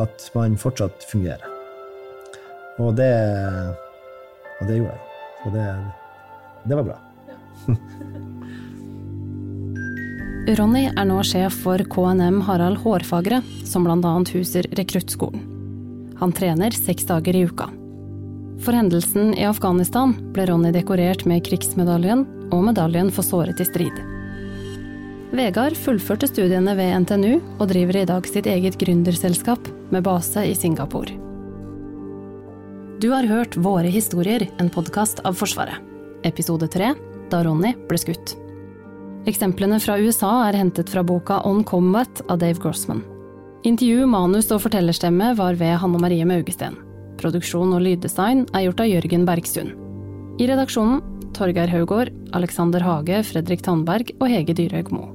at man fortsatt fungerer. Og det, og det gjorde jeg. Og det, det var bra. Ronny er nå sjef for KNM Harald Hårfagre, som bl.a. huser rekruttskolen. Han trener seks dager i uka. For hendelsen i Afghanistan ble Ronny dekorert med krigsmedaljen og medaljen for såret i strid. Vegard fullførte studiene ved NTNU og driver i dag sitt eget gründerselskap med base i Singapore. Du har hørt Våre historier, en podkast av Forsvaret. Episode tre da Ronny ble skutt. Eksemplene fra USA er hentet fra boka On Combat av Dave Grossman. Intervju, manus og fortellerstemme var ved Hanne Marie Maugesten. Produksjon og lyddesign er gjort av Jørgen Bergstuen. I redaksjonen Torgeir Haugård, Alexander Hage, Fredrik Tandberg og Hege Dyrhaug Moe.